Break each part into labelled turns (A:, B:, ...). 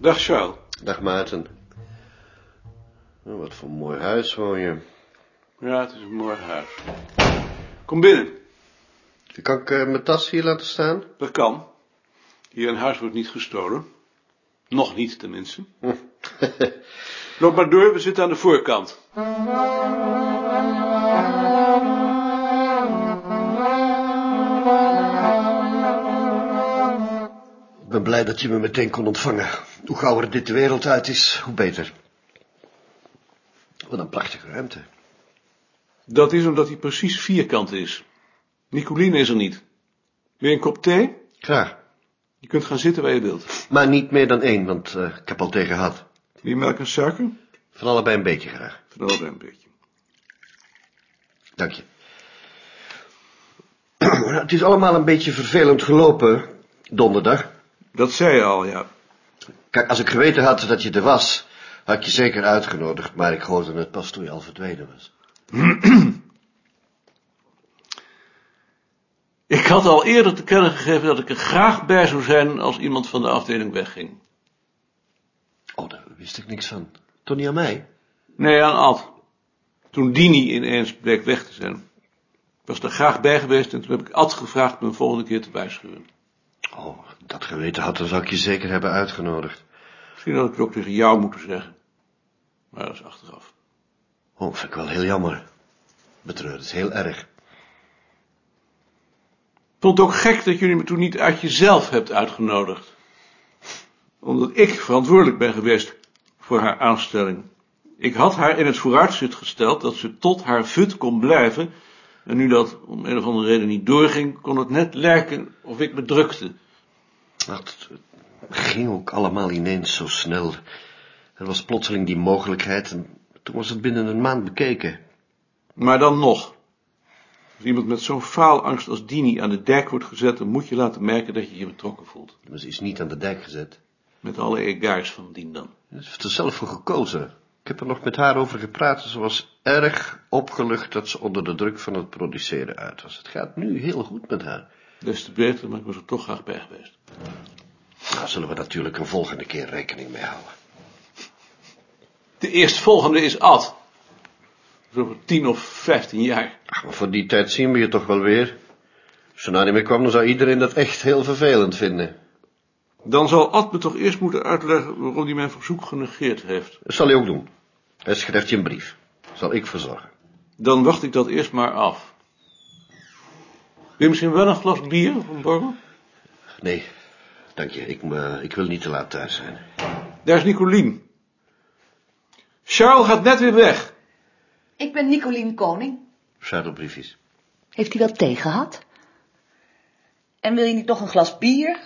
A: Dag Charles.
B: Dag Maarten. Oh, wat voor mooi huis woon je.
A: Ja, het is een mooi huis. Kom binnen.
B: Kan ik eh, mijn tas hier laten staan?
A: Dat kan. Hier in huis wordt niet gestolen. Nog niet, tenminste. Loop maar door, we zitten aan de voorkant.
B: Ik ben blij dat je me meteen kon ontvangen. Hoe gauwer dit de wereld uit is, hoe beter. Wat een prachtige ruimte.
A: Dat is omdat hij precies vierkant is. Nicoline is er niet. Wil je een kop thee?
B: Graag.
A: Je kunt gaan zitten waar je wilt.
B: Maar niet meer dan één, want eh, ik heb al thee gehad.
A: Wil je melk en suiker?
B: Van allebei een beetje graag.
A: Van allebei een beetje.
B: Dank je. Het is allemaal een beetje vervelend gelopen, donderdag.
A: Dat zei je al, ja.
B: Kijk, als ik geweten had dat je er was, had ik je zeker uitgenodigd, maar ik hoorde het pas toen je al verdwenen was.
A: Ik had al eerder te kennen gegeven dat ik er graag bij zou zijn als iemand van de afdeling wegging.
B: Oh, daar wist ik niks van. Toch niet aan mij?
A: Nee, aan Ad. Toen Dini ineens bleek weg te zijn. Ik was er graag bij geweest en toen heb ik Ad gevraagd me een volgende keer te waarschuwen.
B: Oh, dat geweten had, dan zou ik je zeker hebben uitgenodigd.
A: Misschien had ik het ook tegen jou moeten zeggen. Maar dat is achteraf.
B: Oh, vind ik wel heel jammer. Betreur het heel erg.
A: Ik vond het ook gek dat jullie me toen niet uit jezelf hebt uitgenodigd. Omdat ik verantwoordelijk ben geweest voor haar aanstelling. Ik had haar in het vooruitzicht gesteld dat ze tot haar fut kon blijven. En nu dat om een of andere reden niet doorging, kon het net lijken of ik me drukte.
B: Dat ging ook allemaal ineens zo snel. Er was plotseling die mogelijkheid en toen was het binnen een maand bekeken.
A: Maar dan nog. Als iemand met zo'n faalangst als Dini aan de dijk wordt gezet, dan moet je laten merken dat je je betrokken voelt.
B: Maar ze is niet aan de dijk gezet.
A: Met alle egaars van dien dan.
B: Ze heeft er zelf voor gekozen. Ik heb er nog met haar over gepraat. Ze was erg opgelucht dat ze onder de druk van het produceren uit was. Het gaat nu heel goed met haar.
A: Des te beter, maar ik was er toch graag bij geweest.
B: Daar zullen we natuurlijk een volgende keer rekening mee houden.
A: De eerstvolgende is Ad. Zo over tien of vijftien jaar.
B: Ach, maar voor die tijd zien we je toch wel weer. Als ze nou niet meer kwam, dan zou iedereen dat echt heel vervelend vinden.
A: Dan zal Ad me toch eerst moeten uitleggen waarom hij mijn verzoek genegeerd heeft.
B: Dat zal hij ook doen. Hij schrijft je een brief. Zal ik verzorgen.
A: Dan wacht ik dat eerst maar af. Wil je misschien wel een glas bier of een borrel?
B: Nee, dank je. Ik, me, ik wil niet te laat thuis zijn.
A: Daar is Nicolien. Charles gaat net weer weg.
C: Ik ben Nicolien Koning.
B: Zadelbriefjes.
C: Heeft hij wel thee gehad? En wil je niet nog een glas bier?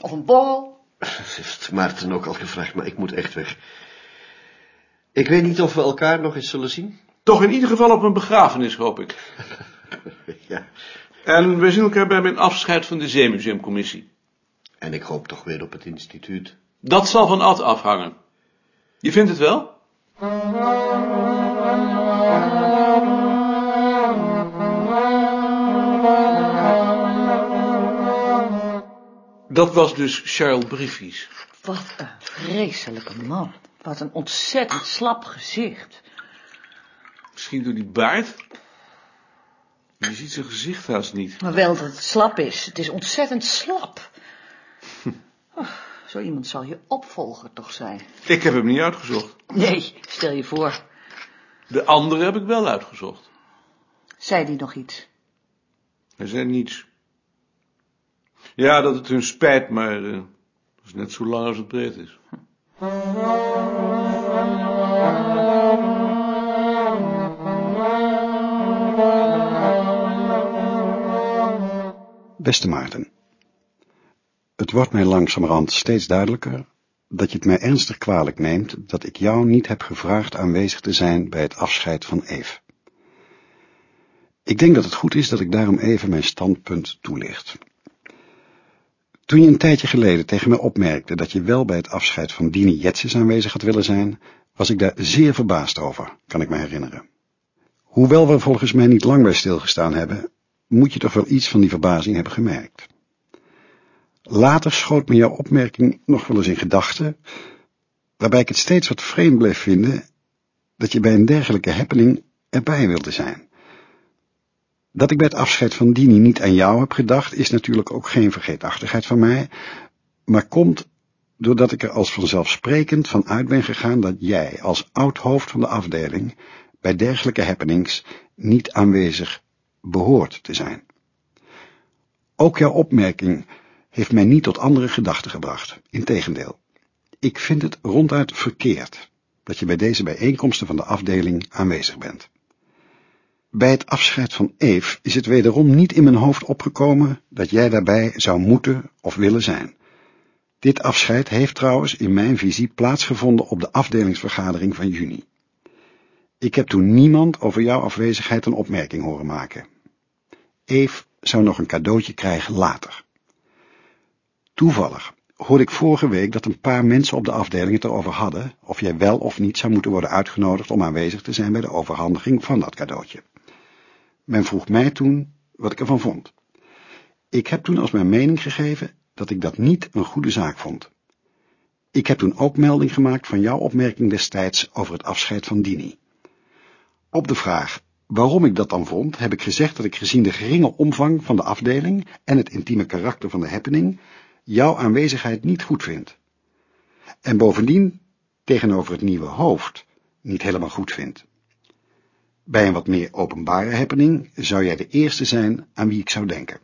C: Of een borrel?
B: Heeft Maarten ook al gevraagd, maar ik moet echt weg. Ik weet niet of we elkaar nog eens zullen zien.
A: Toch in ieder geval op een begrafenis, hoop ik.
B: Ja.
A: En we zien elkaar bij mijn afscheid van de Zeemuseumcommissie.
B: En ik hoop toch weer op het instituut.
A: Dat zal van Ad afhangen. Je vindt het wel? Dat was dus Charles Briefies.
C: Wat een vreselijke man. Wat een ontzettend slap gezicht.
A: Misschien door die baard? Je ziet zijn gezicht haast niet.
C: Maar wel dat het slap is. Het is ontzettend slap. Oh, zo iemand zal je opvolger toch zijn.
A: Ik heb hem niet uitgezocht.
C: Nee, stel je voor.
A: De andere heb ik wel uitgezocht.
C: Zei die nog iets?
A: Hij zei niets. Ja, dat het hun spijt, maar eh, dat is net zo lang als het breed is.
D: Beste Maarten, het wordt mij langzamerhand steeds duidelijker dat je het mij ernstig kwalijk neemt dat ik jou niet heb gevraagd aanwezig te zijn bij het afscheid van Eve. Ik denk dat het goed is dat ik daarom even mijn standpunt toelicht. Toen je een tijdje geleden tegen mij opmerkte dat je wel bij het afscheid van Dini Jetsis aanwezig had willen zijn, was ik daar zeer verbaasd over, kan ik me herinneren. Hoewel we volgens mij niet lang bij stilgestaan hebben, moet je toch wel iets van die verbazing hebben gemerkt. Later schoot me jouw opmerking nog wel eens in gedachten, waarbij ik het steeds wat vreemd bleef vinden dat je bij een dergelijke happening erbij wilde zijn. Dat ik bij het afscheid van Dini niet aan jou heb gedacht, is natuurlijk ook geen vergeetachtigheid van mij, maar komt doordat ik er als vanzelfsprekend van uit ben gegaan dat jij als oud hoofd van de afdeling bij dergelijke happenings niet aanwezig behoort te zijn. Ook jouw opmerking heeft mij niet tot andere gedachten gebracht, integendeel. Ik vind het ronduit verkeerd dat je bij deze bijeenkomsten van de afdeling aanwezig bent. Bij het afscheid van Eve is het wederom niet in mijn hoofd opgekomen dat jij daarbij zou moeten of willen zijn. Dit afscheid heeft trouwens in mijn visie plaatsgevonden op de afdelingsvergadering van juni. Ik heb toen niemand over jouw afwezigheid een opmerking horen maken. Eve zou nog een cadeautje krijgen later. Toevallig hoorde ik vorige week dat een paar mensen op de afdeling het erover hadden of jij wel of niet zou moeten worden uitgenodigd om aanwezig te zijn bij de overhandiging van dat cadeautje. Men vroeg mij toen wat ik ervan vond. Ik heb toen als mijn mening gegeven dat ik dat niet een goede zaak vond. Ik heb toen ook melding gemaakt van jouw opmerking destijds over het afscheid van Dini. Op de vraag waarom ik dat dan vond, heb ik gezegd dat ik gezien de geringe omvang van de afdeling en het intieme karakter van de happening, jouw aanwezigheid niet goed vind. En bovendien tegenover het nieuwe hoofd niet helemaal goed vind. Bij een wat meer openbare happening zou jij de eerste zijn aan wie ik zou denken.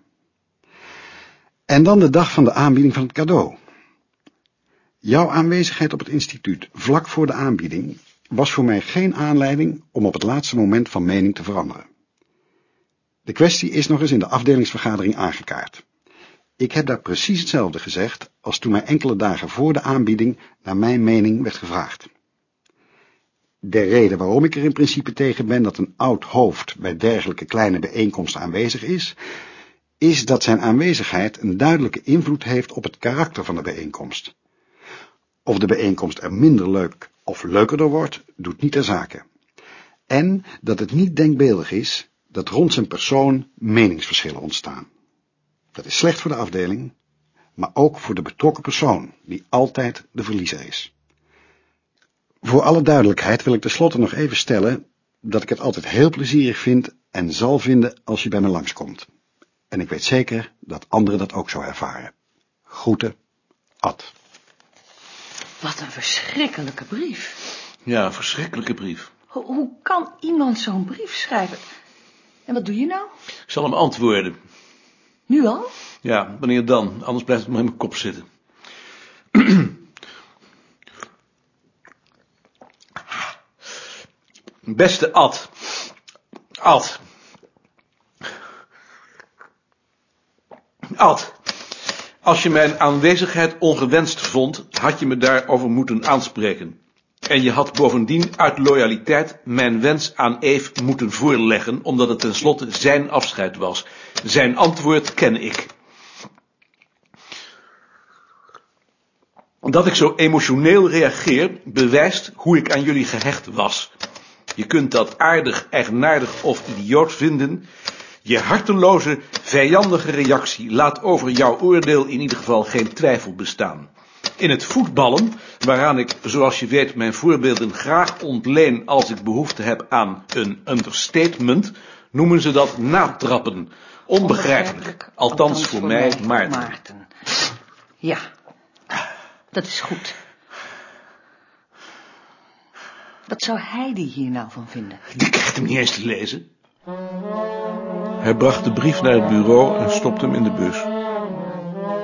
D: En dan de dag van de aanbieding van het cadeau. Jouw aanwezigheid op het instituut vlak voor de aanbieding was voor mij geen aanleiding om op het laatste moment van mening te veranderen. De kwestie is nog eens in de afdelingsvergadering aangekaart. Ik heb daar precies hetzelfde gezegd als toen mij enkele dagen voor de aanbieding naar mijn mening werd gevraagd. De reden waarom ik er in principe tegen ben dat een oud hoofd bij dergelijke kleine bijeenkomsten aanwezig is, is dat zijn aanwezigheid een duidelijke invloed heeft op het karakter van de bijeenkomst. Of de bijeenkomst er minder leuk of leukerder wordt, doet niet ter zake. En dat het niet denkbeeldig is dat rond zijn persoon meningsverschillen ontstaan. Dat is slecht voor de afdeling, maar ook voor de betrokken persoon, die altijd de verliezer is. Voor alle duidelijkheid wil ik tenslotte nog even stellen dat ik het altijd heel plezierig vind en zal vinden als je bij me langskomt. En ik weet zeker dat anderen dat ook zo ervaren. Groeten, Ad.
C: Wat een verschrikkelijke brief.
A: Ja, een verschrikkelijke brief.
C: Hoe, hoe kan iemand zo'n brief schrijven? En wat doe je nou?
A: Ik zal hem antwoorden.
C: Nu al?
A: Ja, wanneer dan? Anders blijft het maar in mijn kop zitten. Beste Ad. Ad. Ad. Als je mijn aanwezigheid ongewenst vond, had je me daarover moeten aanspreken. En je had bovendien uit loyaliteit mijn wens aan Eve moeten voorleggen, omdat het tenslotte zijn afscheid was. Zijn antwoord ken ik. Dat ik zo emotioneel reageer, bewijst hoe ik aan jullie gehecht was. Je kunt dat aardig, eigenaardig of idioot vinden. Je harteloze, vijandige reactie laat over jouw oordeel in ieder geval geen twijfel bestaan. In het voetballen, waaraan ik, zoals je weet, mijn voorbeelden graag ontleen als ik behoefte heb aan een understatement, noemen ze dat natrappen. Onbegrijpelijk. Althans voor mij, Maarten.
C: Maarten. Ja, dat is goed. Wat zou Heidi hier nou van vinden?
A: Die krijgt hem niet eens te lezen. Hij bracht de brief naar het bureau en stopte hem in de bus.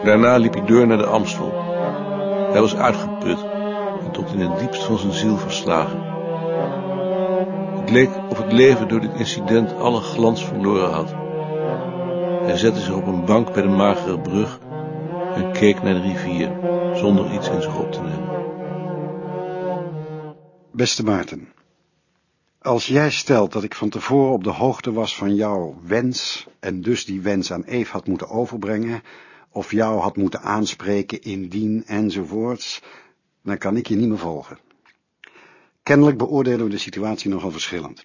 A: Daarna liep hij door naar de Amstel. Hij was uitgeput en tot in het diepst van zijn ziel verslagen. Het leek of het leven door dit incident alle glans verloren had. Hij zette zich op een bank bij de magere brug en keek naar de rivier, zonder iets in zich op te nemen.
D: Beste Maarten, als jij stelt dat ik van tevoren op de hoogte was van jouw wens en dus die wens aan Eve had moeten overbrengen, of jou had moeten aanspreken indien enzovoorts, dan kan ik je niet meer volgen. Kennelijk beoordelen we de situatie nogal verschillend.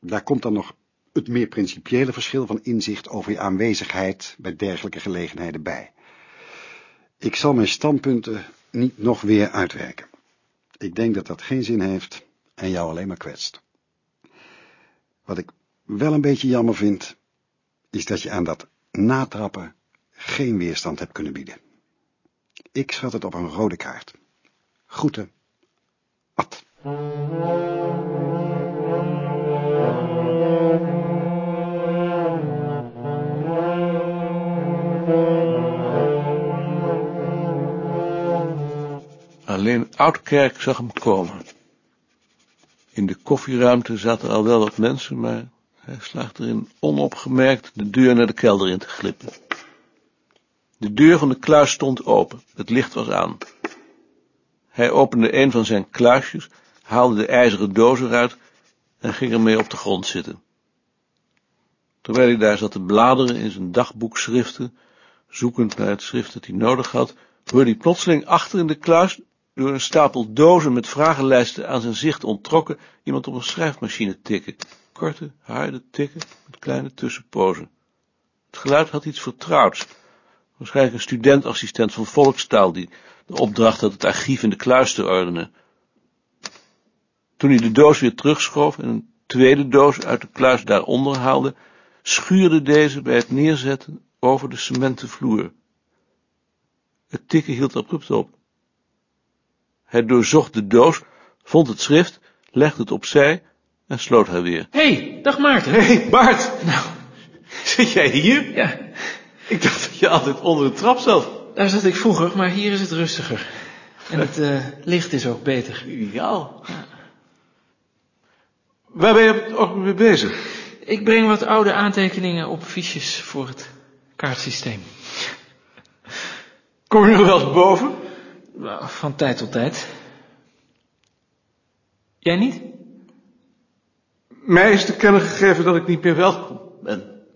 D: Daar komt dan nog het meer principiële verschil van inzicht over je aanwezigheid bij dergelijke gelegenheden bij. Ik zal mijn standpunten niet nog weer uitwerken. Ik denk dat dat geen zin heeft en jou alleen maar kwetst. Wat ik wel een beetje jammer vind, is dat je aan dat natrappen geen weerstand hebt kunnen bieden. Ik schat het op een rode kaart. Groeten. Ad.
A: Oudkerk zag hem komen. In de koffieruimte zaten al wel wat mensen, maar hij slaagt erin onopgemerkt de deur naar de kelder in te glippen. De deur van de kluis stond open, het licht was aan. Hij opende een van zijn kluisjes, haalde de ijzeren doos eruit en ging ermee op de grond zitten. Terwijl hij daar zat te bladeren in zijn dagboekschriften, zoekend naar het schrift dat hij nodig had, hoorde hij plotseling achter in de kluis, door een stapel dozen met vragenlijsten aan zijn zicht onttrokken, iemand op een schrijfmachine tikken. Korte, harde tikken met kleine tussenpozen. Het geluid had iets vertrouwds. Waarschijnlijk een studentassistent van volkstaal die de opdracht had het archief in de kluis te ordenen. Toen hij de doos weer terugschoof en een tweede doos uit de kluis daaronder haalde, schuurde deze bij het neerzetten over de cementen vloer. Het tikken hield abrupt op. Hij doorzocht de doos, vond het schrift, legde het opzij en sloot haar weer.
E: Hé, hey, dag Maarten.
A: Hé, hey, Bart!
E: Nou,
A: Zit jij hier?
E: ja,
A: Ik dacht dat je altijd onder de trap zat.
E: daar zat ik vroeger, maar hier is het rustiger. En het eh, licht is ook beter.
A: Ideaal. Waar ben je op het ogenblik mee bezig?
E: Ik breng wat oude aantekeningen op fiches voor het kaartsysteem.
A: Kom je nog wel eens boven?
E: Nou, Van tijd tot tijd. Jij niet?
A: Mij is te kennen gegeven dat ik niet meer welkom ben.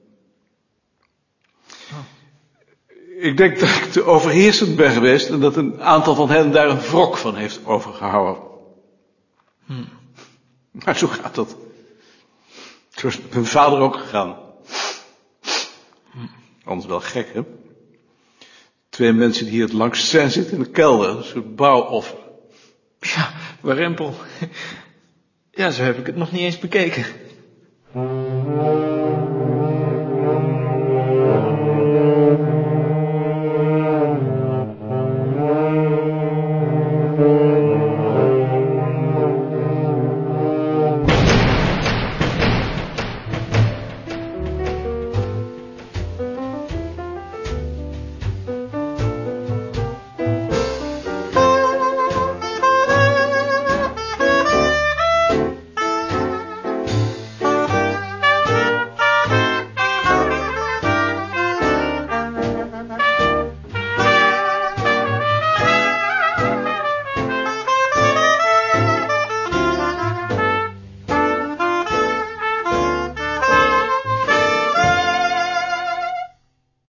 A: Ik denk dat ik te overheersend ben geweest en dat een aantal van hen daar een wrok van heeft overgehouden. Maar zo gaat dat. Zo is mijn vader ook gegaan. Anders wel gek, hè? Twee mensen die hier het langst zijn zitten in de kelder, een soort bouwoffer.
E: Ja, warempel. Ja, zo heb ik het nog niet eens bekeken.